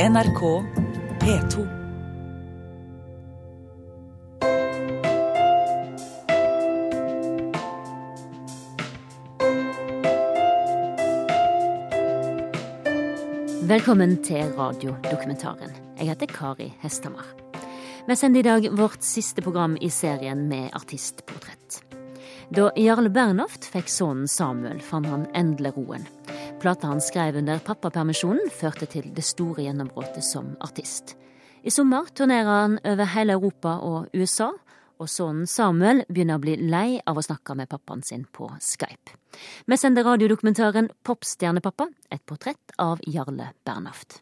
NRK P2. Velkommen til radiodokumentaren. Jeg heter Kari Hesthamar. Vi sender i dag vårt siste program i serien med artistportrett. Da Jarle Bernhoft fikk sønnen Samuel, fant han endelig roen. Plata han skrev under pappapermisjonen, førte til det store gjennombruddet som artist. I sommer turnerer han over hele Europa og USA, og sønnen Samuel begynner å bli lei av å snakke med pappaen sin på Skype. Vi sender radiodokumentaren Popstjernepappa, et portrett av Jarle Bernhoft.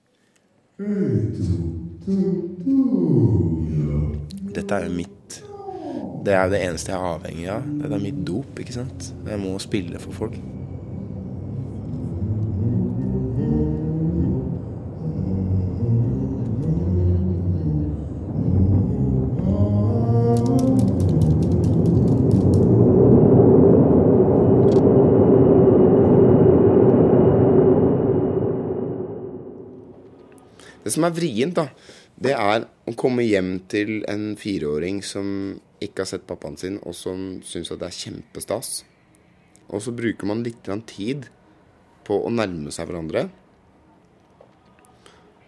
Dette er jo mitt Det er jo det eneste jeg er avhengig av. Det er mitt dop, ikke sant. Jeg må spille for folk. Det som er vrient, da, det er å komme hjem til en fireåring som ikke har sett pappaen sin, og som syns at det er kjempestas. Og så bruker man litt tid på å nærme seg hverandre.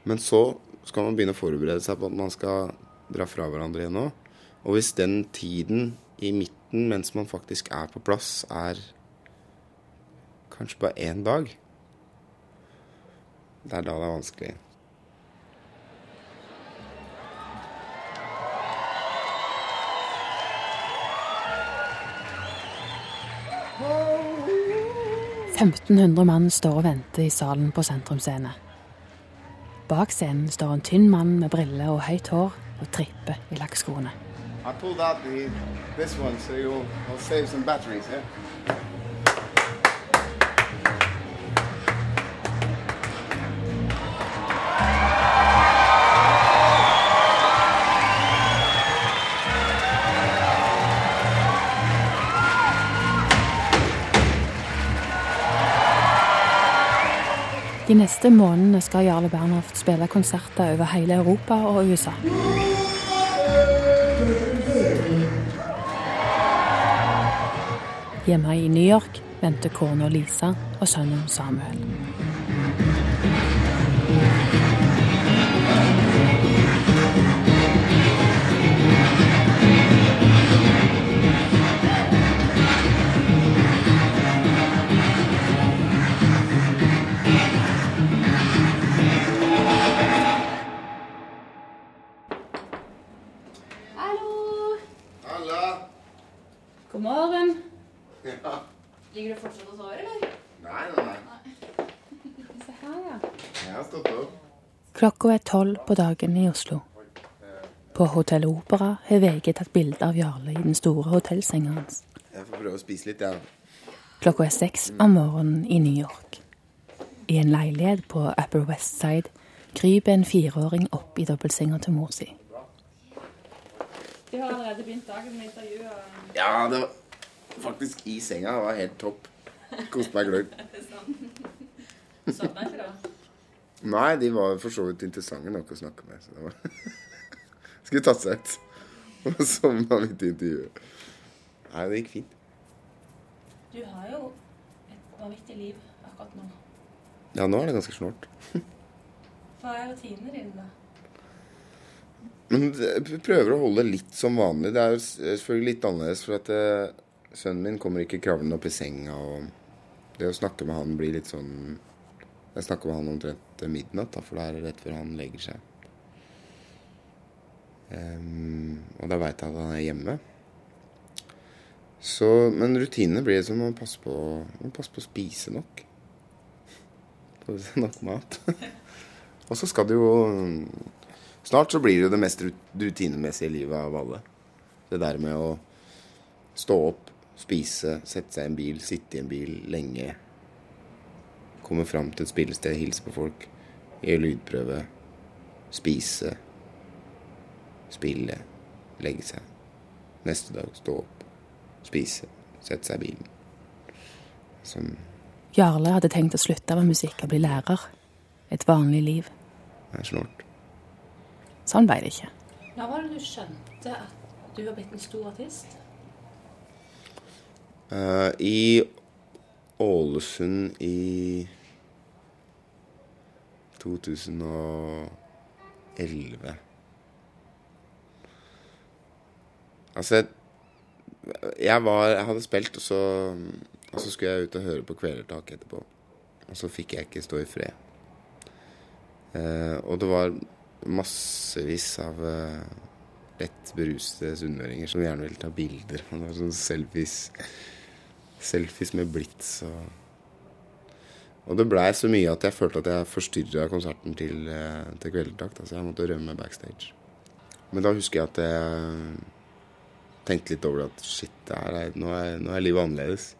Men så skal man begynne å forberede seg på at man skal dra fra hverandre igjen òg. Og hvis den tiden i midten mens man faktisk er på plass, er kanskje bare én dag Det er da det er vanskelig. – 1500 mann står og venter i salen på Sentrum Scene. Bak scenen står en tynn mann med briller og høyt hår og tripper i lakkskoene. I pulled out the, this one so you'll, you'll save some? De neste månedene skal Jarle Bernhoft spille konserter over hele Europa og USA. Hjemme i New York venter kona Lisa og sønnen Samuel. Klokka er tolv på dagen i Oslo. På Hotell Opera har VG tatt bilde av Jarle i den store hotellsenga hans. Jeg får prøve å spise litt, jeg. Klokka er seks om morgenen i New York. I en leilighet på Upper West Side kryper en fireåring opp i dobbeltsenga til mor si. De har allerede begynt dagen med intervju. og- Ja, det var faktisk i senga. Det var helt topp. Koste meg gløgg. Sovna ikke da? Nei, de var for så vidt interessante nok å snakke med. Så det var Skulle tatt seg ut. Og sovna midt i intervjuet. Nei, det gikk fint. Du har jo et vanvittig liv akkurat nå. Ja, nå er det ganske snålt. Hva er rutinene dine, da? Men jeg prøver å holde litt som vanlig. Det er jo selvfølgelig litt annerledes, for at eh, sønnen min kommer ikke kravlende opp i senga. Og det å snakke med han blir litt sånn Jeg snakker med han omtrent til midnatt, da, for da er det rett før han legger seg. Um, og da veit jeg at han er hjemme. Så, men rutinene blir som å passe på, å passe på å spise nok. Nok mat. og så skal det jo Snart så blir det jo det mest rut- rutinemessige livet av alle. Det der med å stå opp, spise, sette seg i en bil, sitte i en bil lenge. Komme fram til et spillested, hilse på folk, gjøre lydprøve, spise, spille, legge seg. Neste dag stå opp, spise, sette seg i bilen. Som Jarle hadde tenkt å slutte med musikk og bli lærer. Et vanlig liv. Det er snålt. Sånn ble det ikke. Når var det du skjønte at du var blitt en stor artist? Uh, I Ålesund i 2011 Altså, jeg var Jeg hadde spilt, og så, og så skulle jeg ut og høre på Kvelertak etterpå. Og så fikk jeg ikke stå i fred. Eh, og det var massevis av eh, lett berusede sunnmøringer som gjerne ville ta bilder. Og det var sånn selfies, selfies med blits og Og det blei så mye at jeg følte at jeg forstyrra konserten til, eh, til Kvelertak. Så jeg måtte rømme backstage. Men da husker jeg at jeg tenkte litt over at shit, er, nå, er, nå er livet annerledes.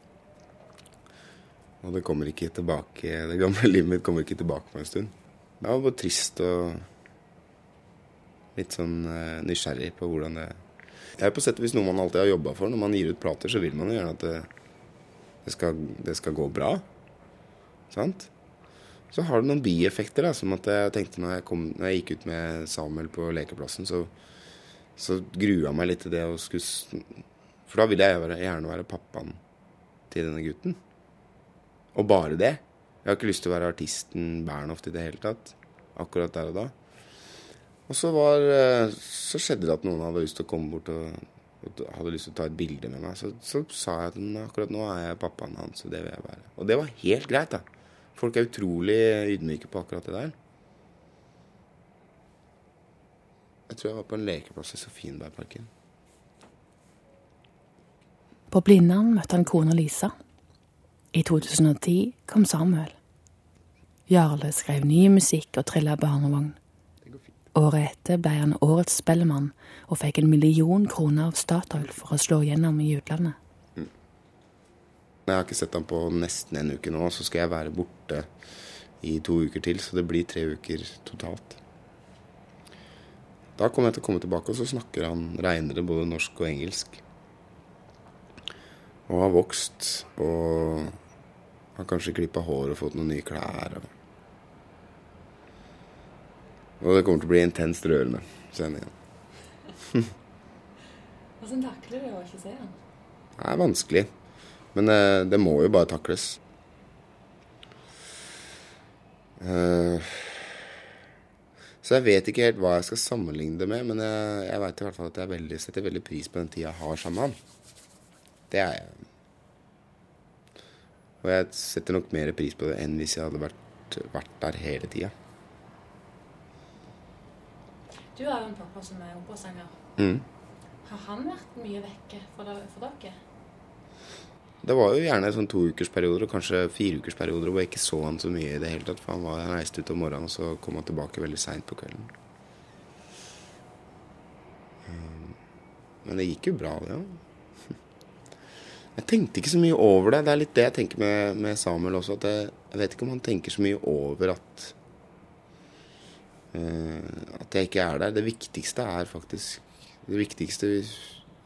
Og det kommer ikke tilbake Det gamle livet mitt kommer ikke tilbake på en stund. Det var bare trist og litt sånn eh, nysgjerrig på hvordan det Det er på sett og vis noe man alltid har jobba for. Når man gir ut plater, så vil man jo gjerne at det, det, skal, det skal gå bra. Sant? Så har det noen bieffekter, da, som at jeg tenkte når jeg, kom, når jeg gikk ut med Samuel på lekeplassen, så, så grua jeg meg litt til det å skulle For da ville jeg være, gjerne være pappaen til denne gutten. Og bare det. Jeg har ikke lyst til å være artisten Bernhoft i det hele tatt. Akkurat der og da. Og så, var, eh, så skjedde det at noen hadde lyst til å komme bort og, og hadde lyst til å ta et bilde med meg. Så, så sa jeg at akkurat nå er jeg pappaen hans, og det vil jeg være. Og det var helt greit, da. Folk er utrolig ydmyke på akkurat det der. Jeg tror jeg var på en lekeplass i Sofienbergparken. På Blindern møtte han kona Lisa. I 2010 kom Samuel. Jarle skrev ny musikk og trilla barnevogn. Året etter ble han årets spellemann og fikk en million kroner av Statoil for å slå gjennom i utlandet. Jeg har ikke sett ham på nesten en uke nå, så skal jeg være borte i to uker til. Så det blir tre uker totalt. Da kommer jeg til å komme tilbake, og så snakker han reinere både norsk og engelsk. Og har vokst og har kanskje klippa hår og fått noen nye klær. Og, og det kommer til å bli intenst rørende sending. Hvordan takler du å ikke se han? Det er vanskelig. Men eh, det må jo bare takles. Eh, så jeg vet ikke helt hva jeg skal sammenligne det med, men jeg, jeg veit i hvert fall at jeg veldig, setter veldig pris på den tida jeg har sammen med han. Det er jeg. Og jeg setter nok mer pris på det enn hvis jeg hadde vært, vært der hele tida. Du har jo en pappa som er operasanger. Mm. Har han vært mye vekke for, for dere? Det var jo gjerne sånn toukersperioder og kanskje fireukersperioder hvor jeg ikke så han så mye i det hele tatt. For han, var, reiste ut om morgenen, og så kom han tilbake veldig seint på kvelden. Um, Men det gikk jo bra, det òg. Jeg tenkte ikke så mye over det. Det er litt det jeg tenker med, med Samuel også. At jeg, jeg vet ikke om han tenker så mye over at uh, At jeg ikke er der. Det viktigste er faktisk Det viktigste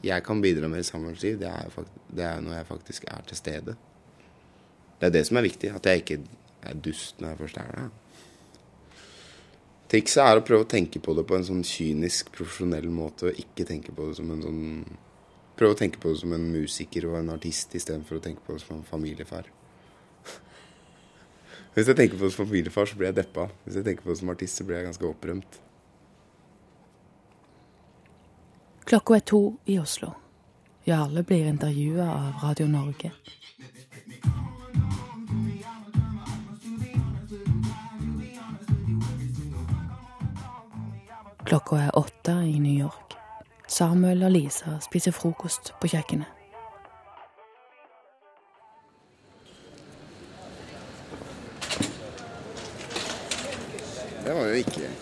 jeg kan bidra med i Samuels liv, det er, det er når jeg faktisk er til stede. Det er det som er viktig. At jeg ikke er dust når jeg først er der. Trikset er å prøve å tenke på det på en sånn kynisk, profesjonell måte, og ikke tenke på det som en sånn Prøve å tenke på det som en musiker og en artist istedenfor å tenke på det som en familiefar. Hvis jeg tenker på det som familiefar, så blir jeg deppa. Hvis jeg tenker på det som artist, så blir jeg ganske opprømt. Klokka er to i Oslo. Jarle blir intervjua av Radio Norge. Klokka er åtte i New York. Samuel og Lisa spiser frokost på kjøkkenet. Det var jo ikke,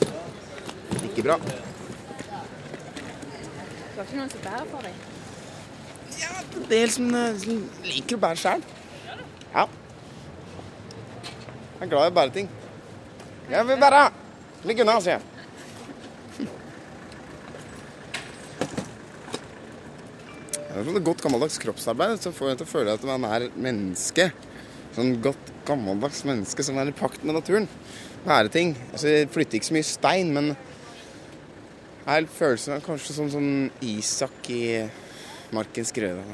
ikke bra. Du har ikke noen som bærer for deg? Ja, en del som, eh, som liker å bære sjøl. Ja. Jeg er glad i å bære ting. Jeg vil bære! Ligg unna, sier jeg. Det er sånn godt gammeldags kroppsarbeid så får en til å føle at man er menneske. Sånn godt gammeldags menneske som er i pakt med naturen. Være ting. Altså, jeg flytter ikke så mye stein, men jeg har følelsen av kanskje som sånn Isak i Markens grøde.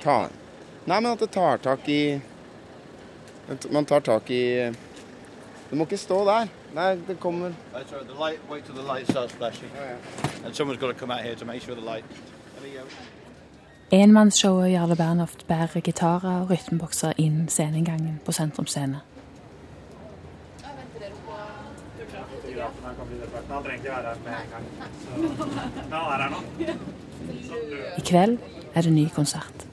Tar. Nei, men at det tar tak i Man tar tak i Det må ikke stå der. Nei, det kommer right. The light. Wait till the light starts flashing. And someone's got to come out here to make sure the light. There we go. Enmannsshowet Jarle Bernhoft bærer gitarer og rytmebokser inn sceneinngangen på Sentrum Scene. Han trenger ikke være her med en gang. Så, men han er her nå. I kveld er det ny konsert.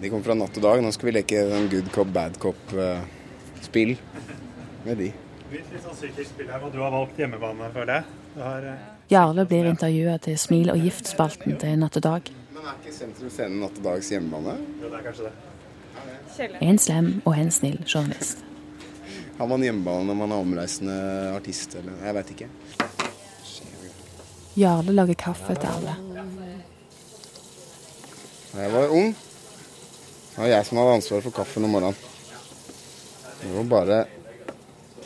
De kommer fra natt og dag. Nå skal vi leke en good cop, bad cop-spill med de. Litt, sånn psykisk spill her, og du har valgt hjemmebane, for det? Har, eh, Jarle blir intervjua til Smil og gift-spalten til Natt og Dag. Men er ikke Sentrum Scene natt og dags hjemmebane? jo, det er kanskje det. En slem og en snill journalist. Har man hjemmebane når man er omreisende artist, eller Jeg veit ikke. Jarle lager kaffe til alle. Da jeg var ung, det var jeg som hadde ansvaret for kaffen om morgenen. Det var bare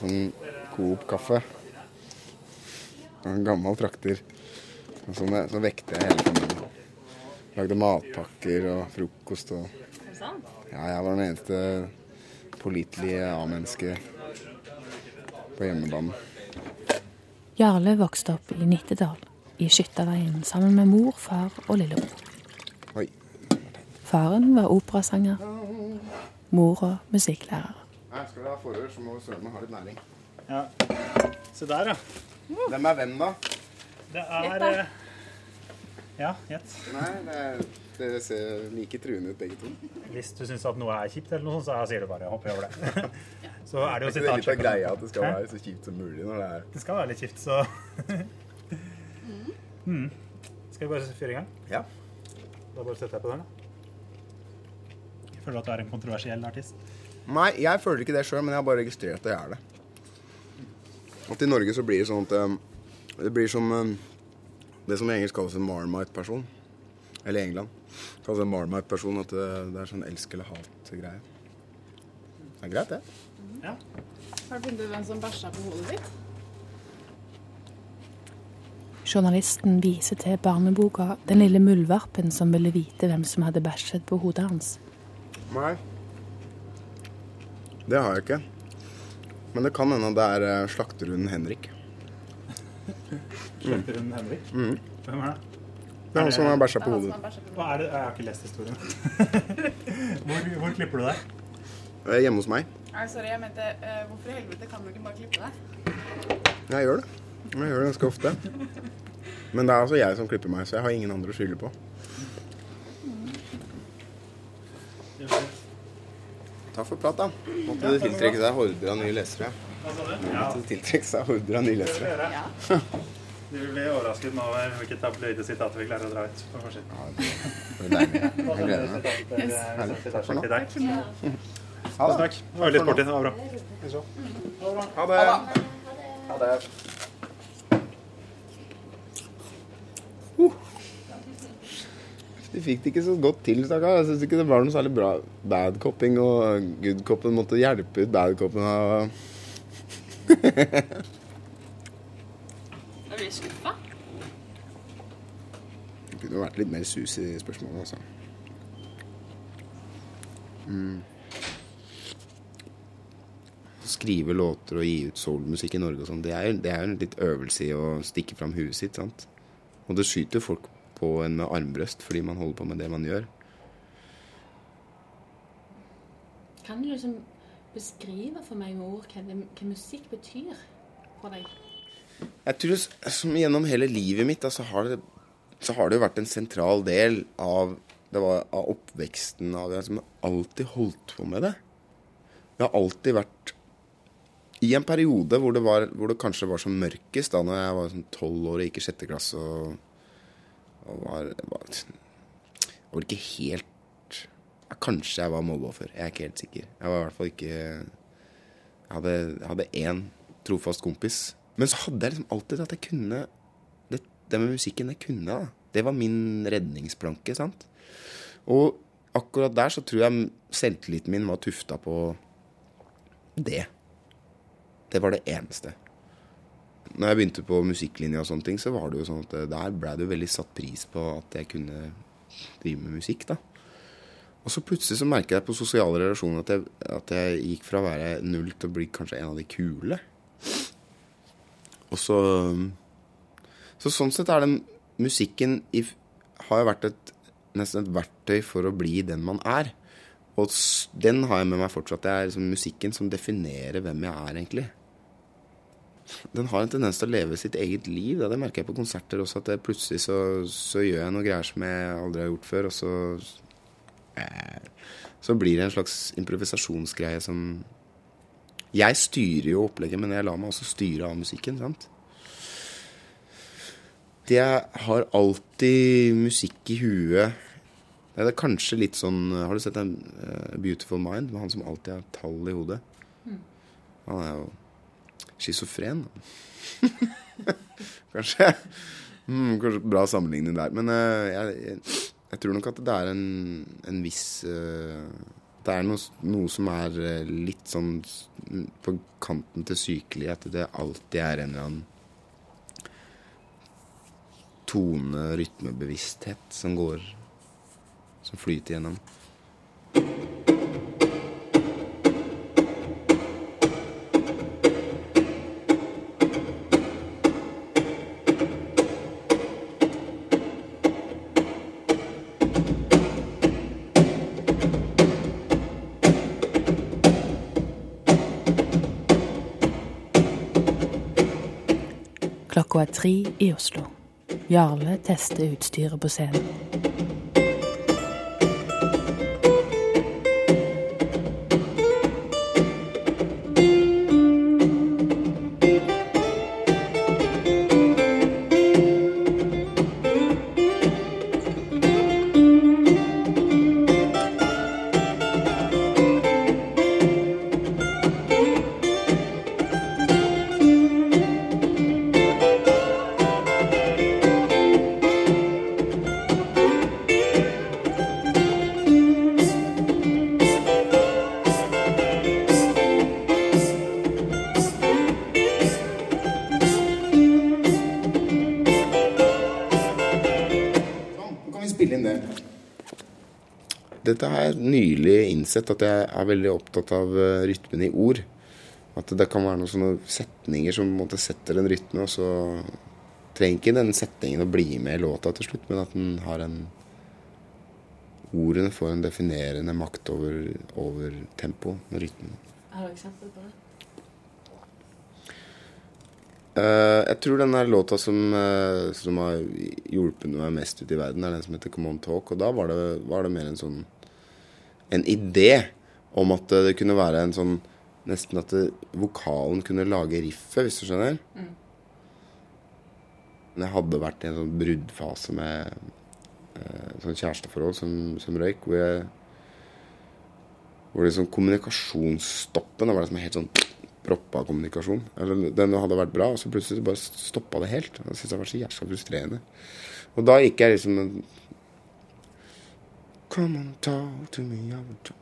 sånn Coop-kaffe. En gammel trakter. Og Så, så vekte jeg hele familien. Lagde matpakker og frokost og Ja, jeg var den eneste pålitelige A-mennesket på hjemmebane. Jarle vokste opp i Nittedal, i Skytterveien, sammen med mor, far og lillebror. Oi. Faren var operasanger, mora musikklærer. Her skal du ha forhør, så må søren meg ha litt næring. Ja. Se der, ja. Hvem er venn, da? Det er eh, Ja, gjett. Nei, det er, dere ser like truende ut begge to. Hvis du syns at noe er kjipt, eller noe sånt, så sier du bare hopp over det'. så er det jo Det er litt av greia at det skal være så kjipt som mulig når det er Det skal være litt kjipt, så mm. Skal vi bare fyre i gang? Ja. Da bare setter jeg på den. Jeg føler at du er en kontroversiell artist. Nei, jeg føler ikke det sjøl, men jeg har bare registrert at jeg er det. At i Norge så blir det sånn at um, Det blir som um, det som i engelsk kalles en marmite-person. Eller i England kalles en marmite-person. At det, det er sånn elsk eller hat-greie. Det er greit, det. Ja. Har du funnet ut hvem som bæsja på hodet ditt? Journalisten viser til barneboka 'Den lille muldvarpen som ville vite hvem som hadde bæsjet på hodet hans'. Nei. Det har jeg ikke. Men det kan hende det er eh, slakterhunden Henrik. slakterhunden Henrik? Mm. Hvem er det? Det er han som har bæsja på hodet. Hva er det? Jeg har ikke lest historien. hvor, hvor klipper du deg? Eh, Hjemme hos meg. Nei, sorry, jeg mente uh, Hvorfor i helvete kan du ikke bare klippe deg? Jeg gjør det. Jeg gjør det ganske ofte. Men det er altså jeg som klipper meg, så jeg har ingen andre å skylde på. Takk for prat, da. Måtte det tiltrekke seg horder av nye lesere. Du? Måtte det tiltrekke seg horder av nye lesere. Du vil bli overrasket nå over hvilket tabloide sitat vi klarer å dra ut på forsiden. Ja, det er deilig. Jeg gleder meg. Herlig. Takk for deg. Ha det. Takk. Det var litt sporty. Det var bra. Ha det. Ha det. De fikk det ikke så godt til, stakkar. Jeg syns ikke det var noe særlig bra badcopping, og goodcopen måtte hjelpe ut badcopen av Er du skuffa? Det kunne vært litt mer sus i spørsmålet, altså. Mm. Skrive låter og gi ut soulmusikk i Norge og sånn, det det er en litt øvelse i å stikke fram huet sitt, sant. Og det skyter folk på en med armbrøst fordi man holder på med det man gjør. Kan du liksom beskrive for meg med ord hva, det, hva musikk betyr for deg? Jeg tror som gjennom hele livet mitt da, så, har det, så har det jo vært en sentral del av, det var, av oppveksten. Av, jeg har alltid holdt på med det. Jeg har alltid vært I en periode hvor det, var, hvor det kanskje var som mørkest, da når jeg var sånn tolv år og gikk i sjette klasse og, og var, var Jeg var ikke helt Kanskje jeg var mobbeoffer. Jeg er ikke helt sikker. Jeg var i hvert fall ikke Jeg hadde, jeg hadde én trofast kompis. Men så hadde jeg liksom alltid at jeg kunne Det, det med musikken, det kunne jeg. da. Det var min redningsplanke. sant? Og akkurat der så tror jeg selvtilliten min var tufta på det. Det var det eneste. Når jeg begynte på musikklinja og sånne ting, så var det jo sånn at der ble det jo veldig satt pris på at jeg kunne drive med musikk, da. Og så plutselig så merka jeg på sosiale relasjoner at jeg, at jeg gikk fra å være null til å bli kanskje en av de kule. Og så Så sånn sett er den musikken i, har jo vært et, nesten et verktøy for å bli den man er. Og den har jeg med meg fortsatt. Det er liksom musikken som definerer hvem jeg er, egentlig. Den har en tendens til å leve sitt eget liv. Da. Det merker jeg på konserter også, at plutselig så, så gjør jeg noe greier som jeg aldri har gjort før, og så eh, Så blir det en slags improvisasjonsgreie som Jeg styrer jo opplegget, men jeg lar meg også styre av musikken, sant. Jeg har alltid musikk i huet. Det er kanskje litt sånn Har du sett en uh, Beautiful Mind? Med han som alltid har tall i hodet. Han er jo schizofren. kanskje. Mm, kanskje bra sammenligning der. Men uh, jeg, jeg, jeg tror nok at det er en, en viss uh, Det er noe, noe som er eh, litt sånn på kanten til sykelig. At det alltid er en eller annen tone, rytmebevissthet som går Som flyter gjennom. Klokka er tre i Oslo. Jarle tester utstyret på scenen. Dette har jeg nylig innsett, at jeg er veldig opptatt av eh, rytmen i ord. At det kan være noen sånne setninger som på en måte setter en rytme, og så trenger ikke den setningen å bli med i låta til slutt, men at den har en Ordene får en definerende makt over, over tempo og rytmen. Har du eksempel på det? Uh, jeg tror den låta som, uh, som har hjulpet meg mest ut i verden, er den som heter Come On Talk. Og da var det, var det mer en sånn En idé om at det kunne være en sånn Nesten at det, vokalen kunne lage riffet, hvis du skjønner. Men jeg hadde vært i en sånn bruddfase med eh, sånn kjæresteforhold som, som røyk, hvor jeg hvor liksom kommunikasjonsstoppen det var liksom helt sånn proppa kommunikasjon. Eller den hadde vært bra, og så plutselig bare stoppa det helt. Jeg syntes det var så jævla frustrerende. Og da gikk jeg liksom Come on, talk to me I will talk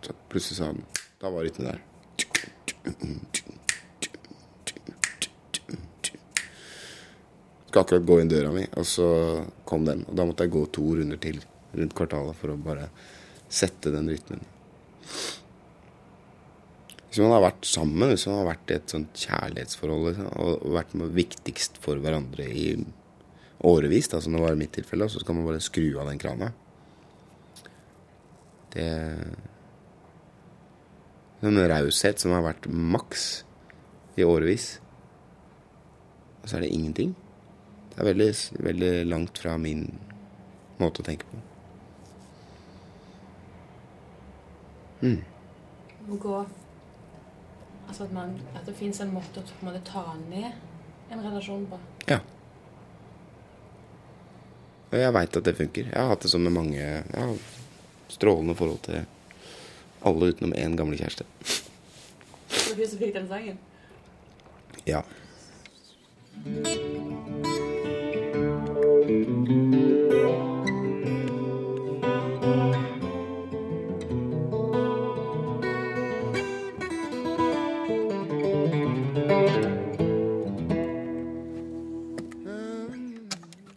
to-" Plutselig sa han Da var rytmen der. Skal akkurat gå inn døra mi, og så kom den. Og da måtte jeg gå to runder til rundt kvartalet for å bare sette den rytmen. Hvis man har vært sammen, hvis man har vært i et sånt kjærlighetsforhold liksom, og vært viktigst for hverandre i årevis, da, som det var i mitt tilfelle, så skal man bare skru av den krana. Det En raushet som har vært maks i årevis. Og så er det ingenting. Det er veldig, veldig langt fra min måte å tenke på. Å gå Altså at, man, at det fins en måte å på en måte ta ned en relasjon på. Ja. Og jeg veit at det funker. Jeg har hatt det sånn med mange Jeg har strålende forhold til alle utenom én gamle kjæreste. Det var hun som fikk den sangen? Ja.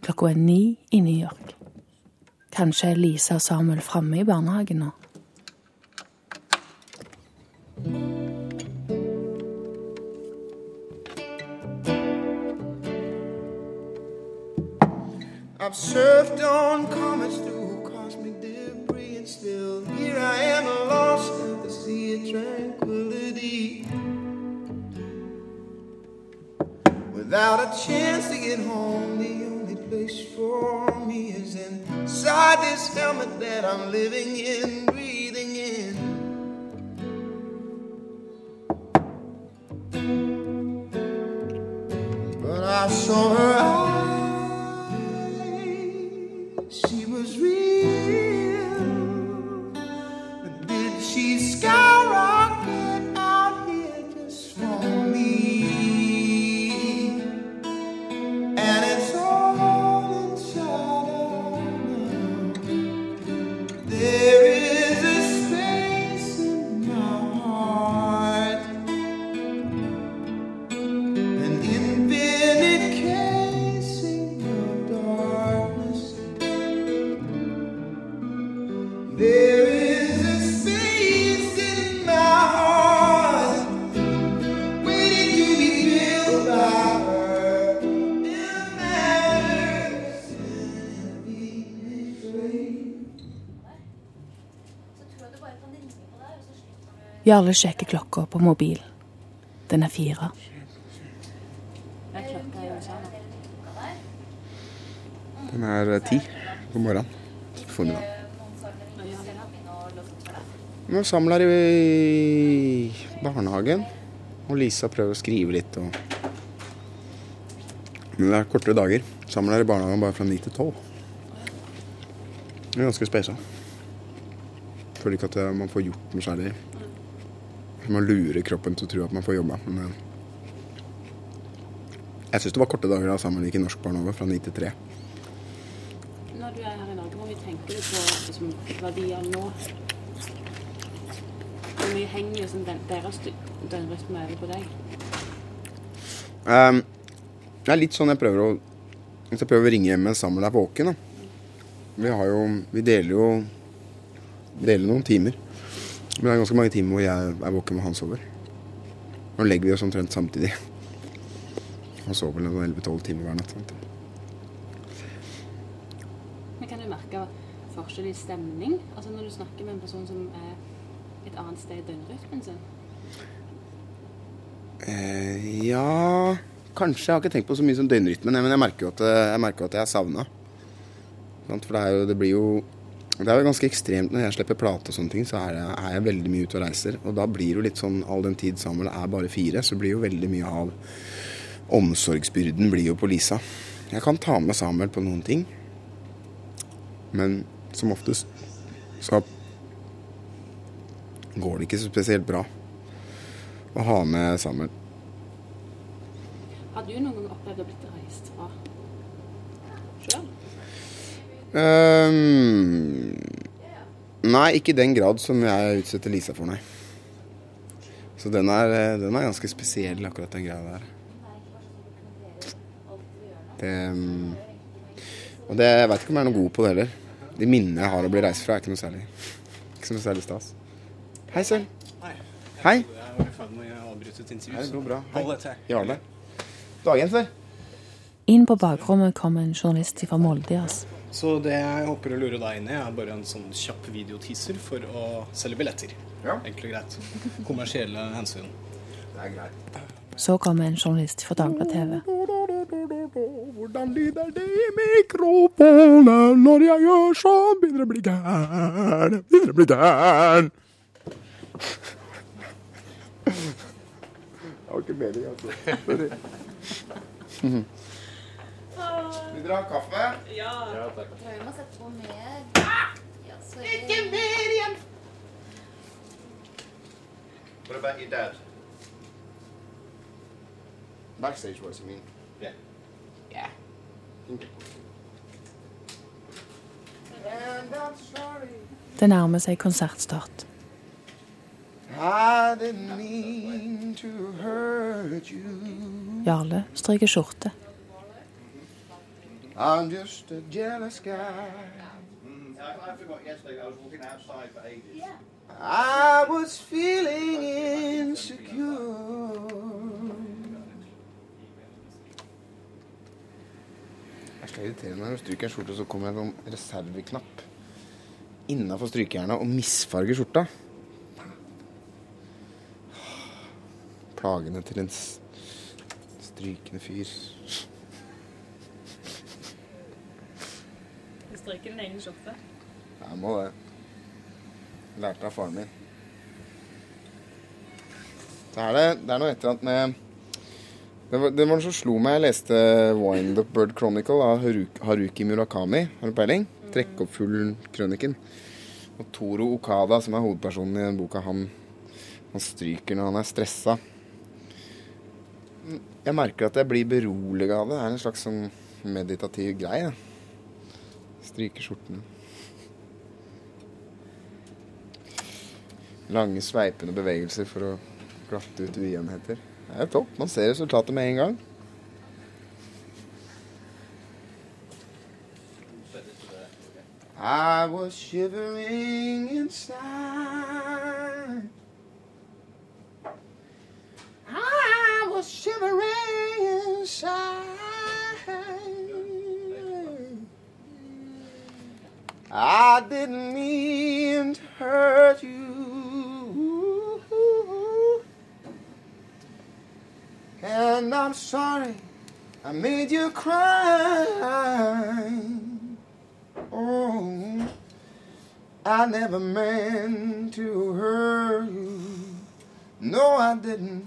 Klokka er ni i New York. Kanskje er Lisa og Samuel framme i barnehagen nå. I've surfed on comets through cosmic debris, and still here I am, lost at the sea of tranquility. Without a chance to get home, inside this helmet that I'm living Jarle sjekker klokka på mobil. Den er fire. Den er eh, ti på morgenen. På formiddagen. Nå samler i barnehagen, og Lisa prøver å skrive litt. Og... Men det er kortere dager. Samler i barnehagen bare fra ni til tolv. Det er ganske speisa. Føler ikke at eh, man får gjort noe særlig. Man lurer kroppen til å tro at man får jobba. Men eh, jeg syns det var korte dager da sammen gikk i norsk barnehage, fra ni til tre. Når du er her i Norge, hvor mye tenker du på liksom, verdier nå? Hvor mye henger liksom, deres døgnrytme over på deg? Um, det er litt sånn jeg prøver å jeg prøver å ringe hjem mens Samuel er våken. Da. Vi, har jo, vi deler jo deler noen timer. Men det er ganske mange timer hvor jeg er våken og han sover. Nå legger vi oss omtrent samtidig. Han sover vel 11-12 timer hver natt. Men kan du merke forskjell i stemning? Altså når du snakker med en person som er et annet sted i døgnrytmen sin? Eh, ja Kanskje. Jeg har ikke tenkt på så mye som døgnrytmen, men jeg merker jo at, jeg merker at jeg er savna. For det, jo, det blir jo Det er jo ganske ekstremt når jeg slipper plate og sånne ting, så er jeg, er jeg veldig mye ute og reiser. Og da blir jo litt sånn, all den tid Samuel er bare fire, så blir jo veldig mye av omsorgsbyrden blir jo på Lisa. Jeg kan ta med Samuel på noen ting, men som oftest så går det ikke så spesielt bra å ha med Samuel. Har du noen gang opplevd å bli reist fra sjøl? Ehm, nei, ikke i den grad som jeg utsetter Lisa for, nei. Så den er, eh, den er ganske spesiell, akkurat den greia der. Det, ehm, og det, jeg veit ikke om jeg er noe god på det heller. De minnene jeg har å bli reist fra, er ikke noe særlig Ikke noe særlig stas. Hei, Sølv. Hei. Hei. Jeg var i ferd med å avbryte et intervju. Hei, det går bra. Til. Jarle. Dagen før. Inn på bakrommet kom en journalist fra Molde. Så det jeg håper å lure deg inn i, er bare en sånn kjapp videoteaser for å selge billetter. Ja. Enkelt og greit. Kommersielle hensyn. Det er greit. Så kom en journalist fra Dagbladet TV. Hvordan lyder det i mikrofonen når jeg gjør sånn? Begynner å bli gæren, begynner å bli gæren. Det var ikke meningen, altså. Sorry. Vil dere ha kaffe? Vi må sette på mer. Ja, sorry. Ikke mer igjen! What about your dad? Backstage voice, you mean? Yeah. Yeah. Det nærmer seg konsertstart. I didn't mean to hurt you. Jarle stryker skjorte. I'm just a jealous guy. Mm, I, I forgot yesterday. I was walking outside for ages. I was feeling insecure. Det er så irriterende når du stryker en skjorte, og så kommer det en sånn reserveknapp innafor strykejernet og misfarger skjorta. Plagene til en strykende fyr. Stryker din egen skjorte. Jeg må det. Lærte av faren min. Så er det, det er noe et eller annet med det var, det var noe som slo meg. Jeg leste Wind Up Bird Chronicle av Haruki, Haruki Murakami. Har du peiling? Trekk opp full-krøniken. Og Toro Okada, som er hovedpersonen i den boka, han, han stryker når han er stressa. Jeg merker at jeg blir beroliga av det. Det er en slags sånn meditativ greie. Stryker skjortene. Lange, sveipende bevegelser for å glatte ut ujevnheter. Det er topp. Man ser resultatet med en gang. I was shivering inside. I was shivering inside. I didn't mean to hurt you. And I'm sorry I made you cry. Oh, I never meant to hurt you. No, I didn't.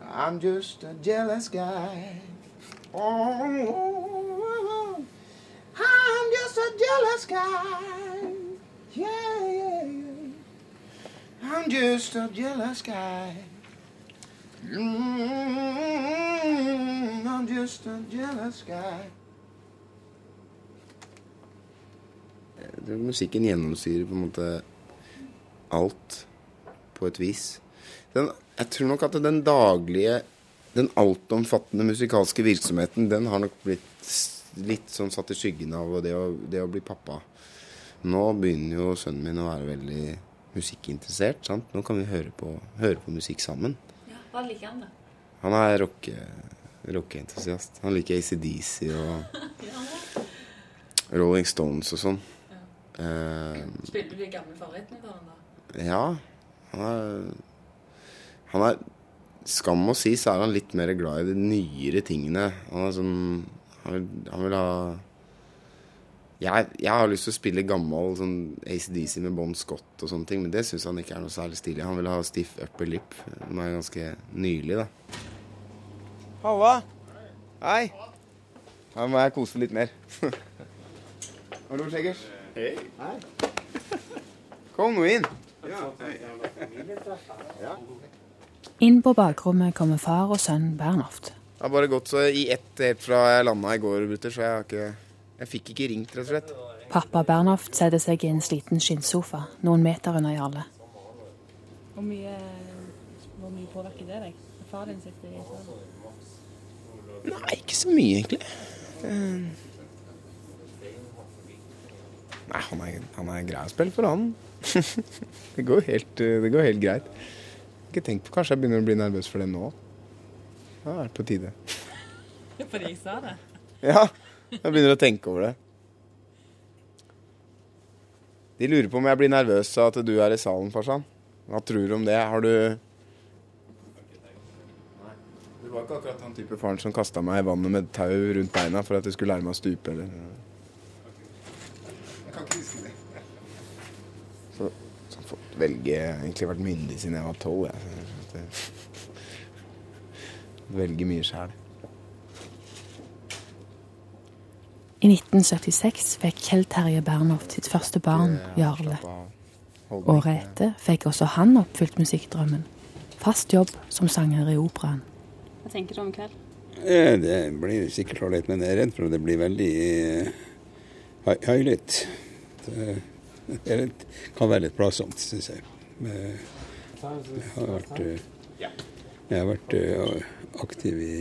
I'm just a jealous guy. Oh, jealous guy. Yeah, yeah, yeah. I'm just a jealous guy. Mm, I'm just a jealous guy. Det, musikken gjennomsyrer på en måte alt på et vis. Den, jeg tror nok at den daglige, den altomfattende musikalske virksomheten, den har nok blitt litt sånn satt i skyggen av det å, det å bli pappa. Nå begynner jo sønnen min å være veldig musikkinteressert. sant? Nå kan vi høre på, høre på musikk sammen. Ja, Hva liker han, da? Han er rocke- rockeentusiast. Han liker ACDC og Rolling Stones og sånn. Eh, Spiller du de gamle favorittene for han da? ja. Han er, han er Skam å si, så er han litt mer glad i de nyere tingene. Han er sånn Han vil, han vil ha jeg, jeg har lyst til å spille gammel sånn ACDC med Bon Scott og sånne ting, men det syns han ikke er noe særlig stilig. Han vil ha stiff upper lip. Den er ganske nylig, da. Halla! Hei! Her må jeg kose litt mer. Hallo, Skjeggers. Hei. Hei. Kom nå inn. Inn på bakrommet kommer far og sønn Bernhoft. Det har bare gått så i ett helt fra jeg landa i går, gutter, så jeg har ikke Jeg fikk ikke ringt, rett og slett. Pappa Bernhoft setter seg i en sliten skinnsofa noen meter unna Jarle. Hvor mye, hvor mye påvirker det deg? Far din sitter i salen? Nei, ikke så mye, egentlig. Eh, Nei, han er, han er grei å spille for, han. det, går helt, eh, det går helt greit. Ikke tenkt på, Kanskje jeg begynner å bli nervøs for det nå. Det har vært på tide. Fordi jeg sa det? Ja, jeg begynner å tenke over det. De lurer på om jeg blir nervøs av at du er i salen, farsan. Hva tror du om det? Har du Du var ikke akkurat den type faren som kasta meg i vannet med tau rundt beina for at jeg skulle lære meg å stupe, eller Jeg kan ikke huske det. Så, så har jeg fått velge egentlig vært myndig siden jeg var tolv, jeg. Det- Velge mye sjæl. I 1976 fikk Kjell Terje Bernhoft sitt første barn, Jarle. Året etter fikk også han oppfylt musikkdrømmen. Fast jobb som sanger i operaen. Hva tenker du om kveld? Eh, Det blir sikkert ålreit, men jeg er redd for at det blir veldig eh, høylytt. Det er kan være litt plagsomt, syns jeg. Det har vært, eh, jeg har vært eh, aktiv i.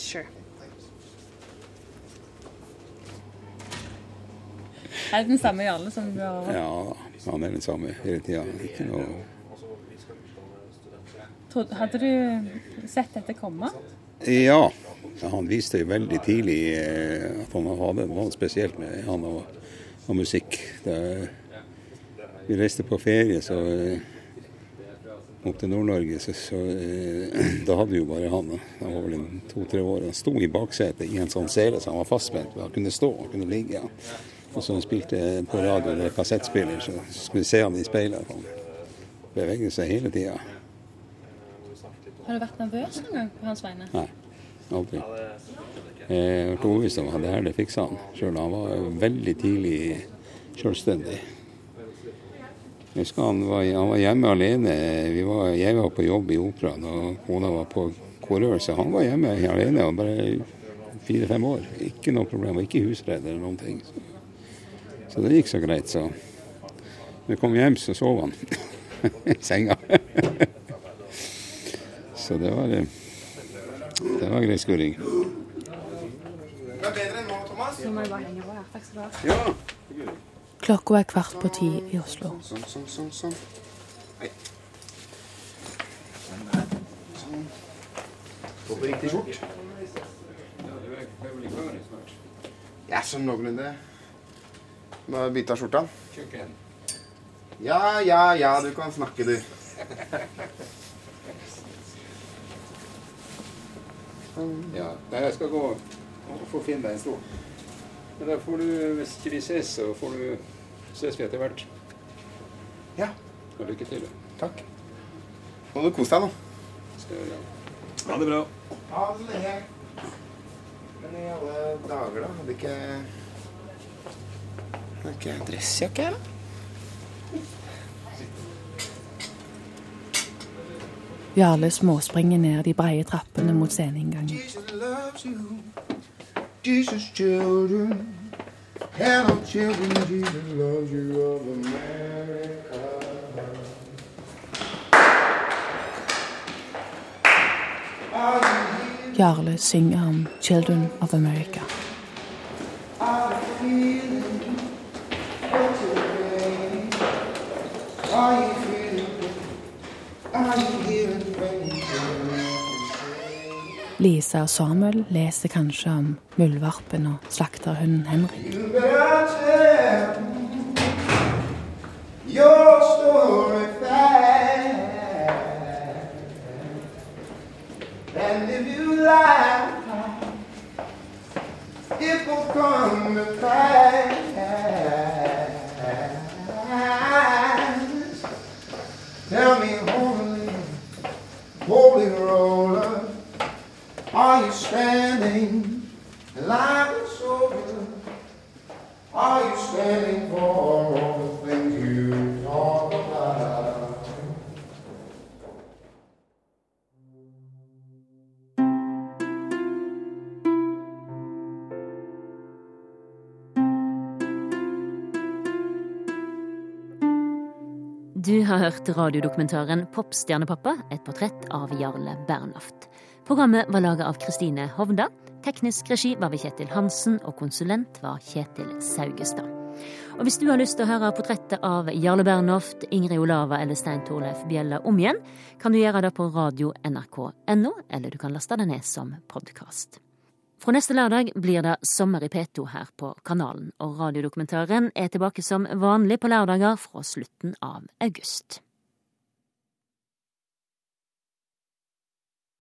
Sure. Er det den samme Jarle som du har Ja, han er den samme hele tida. Ikke noe Hadde du sett dette komme? Ja. ja, han viste jo veldig tidlig eh, at han hadde noe spesielt med han og, og musikk. Da vi reiste på ferie så eh, opp til Nord-Norge, så, så eh, da hadde vi jo bare han. Han var vel to-tre år. Han sto i baksetet i en sånn sele så han var fastspent. Han kunne stå, han kunne ligge. Ja. Og så han spilte på radio eller kassettspiller, så skulle vi se han i speilet. Han beveget seg hele tida. Har du vært nervøs noen gang på hans vegne? Nei, aldri. Jeg ble overbevist om at det her det fiksa han sjøl. Han var veldig tidlig selvstendig. Jeg husker han var, han var hjemme alene. Vi var, jeg var på jobb i operaen, og kona var på korør, han var hjemme alene og bare fire-fem år. Ikke noe problem, ikke husredd eller noen ting. Så, så det gikk så greit. Så når jeg kom hjem, så sov han i senga. så det var, eh, det var grei skuring. Nå må jeg bare henge på her. Takk skal du ha. Ja. Klokka er kvart på ti i Oslo. Sånn, sånn, sånn. sånn. Sånn. Gå på riktig skjort. Ja, sånn noenlunde. Må bytte av skjorta. Ja, ja, ja, du kan snakke, du. Ja, nei, jeg skal gå og få finne deg en stol. Men da får du, hvis ikke vi ses, så får du ses vi etter hvert. Ja. Og lykke til. Takk. Nå Må du kose deg nå. Skal jeg gjøre. Ha det bra. Ha det. Men i alle dager, da? Hadde ikke Hadde ikke dressjakke her, da? Jarle småspringer ned de breie trappene mot sceneinngangen. Hello children, Jesus loves you of America. Jarle synger om 'Children of America'. Lisa og Samuel leser kanskje om muldvarpen og slakterhunden Henrik. It will come to pass. Tell me, holy, holy roller, you standing Life is over. Are you standing for all the things you talk about? Du har hørt radiodokumentaren Popstjernepappa, et portrett av Jarle Bernhoft. Programmet var laget av Kristine Hovda. Teknisk regi var ved Kjetil Hansen, og konsulent var Kjetil Saugestad. Og hvis du har lyst til å høre portrettet av Jarle Bernhoft, Ingrid Olava eller Stein Torleif Bjella om igjen, kan du gjøre det på radio nrk.no, eller du kan laste det ned som podkast. Fra neste lørdag blir det Sommer i P2 her på kanalen, og radiodokumentaren er tilbake som vanlig på lørdager fra slutten av august.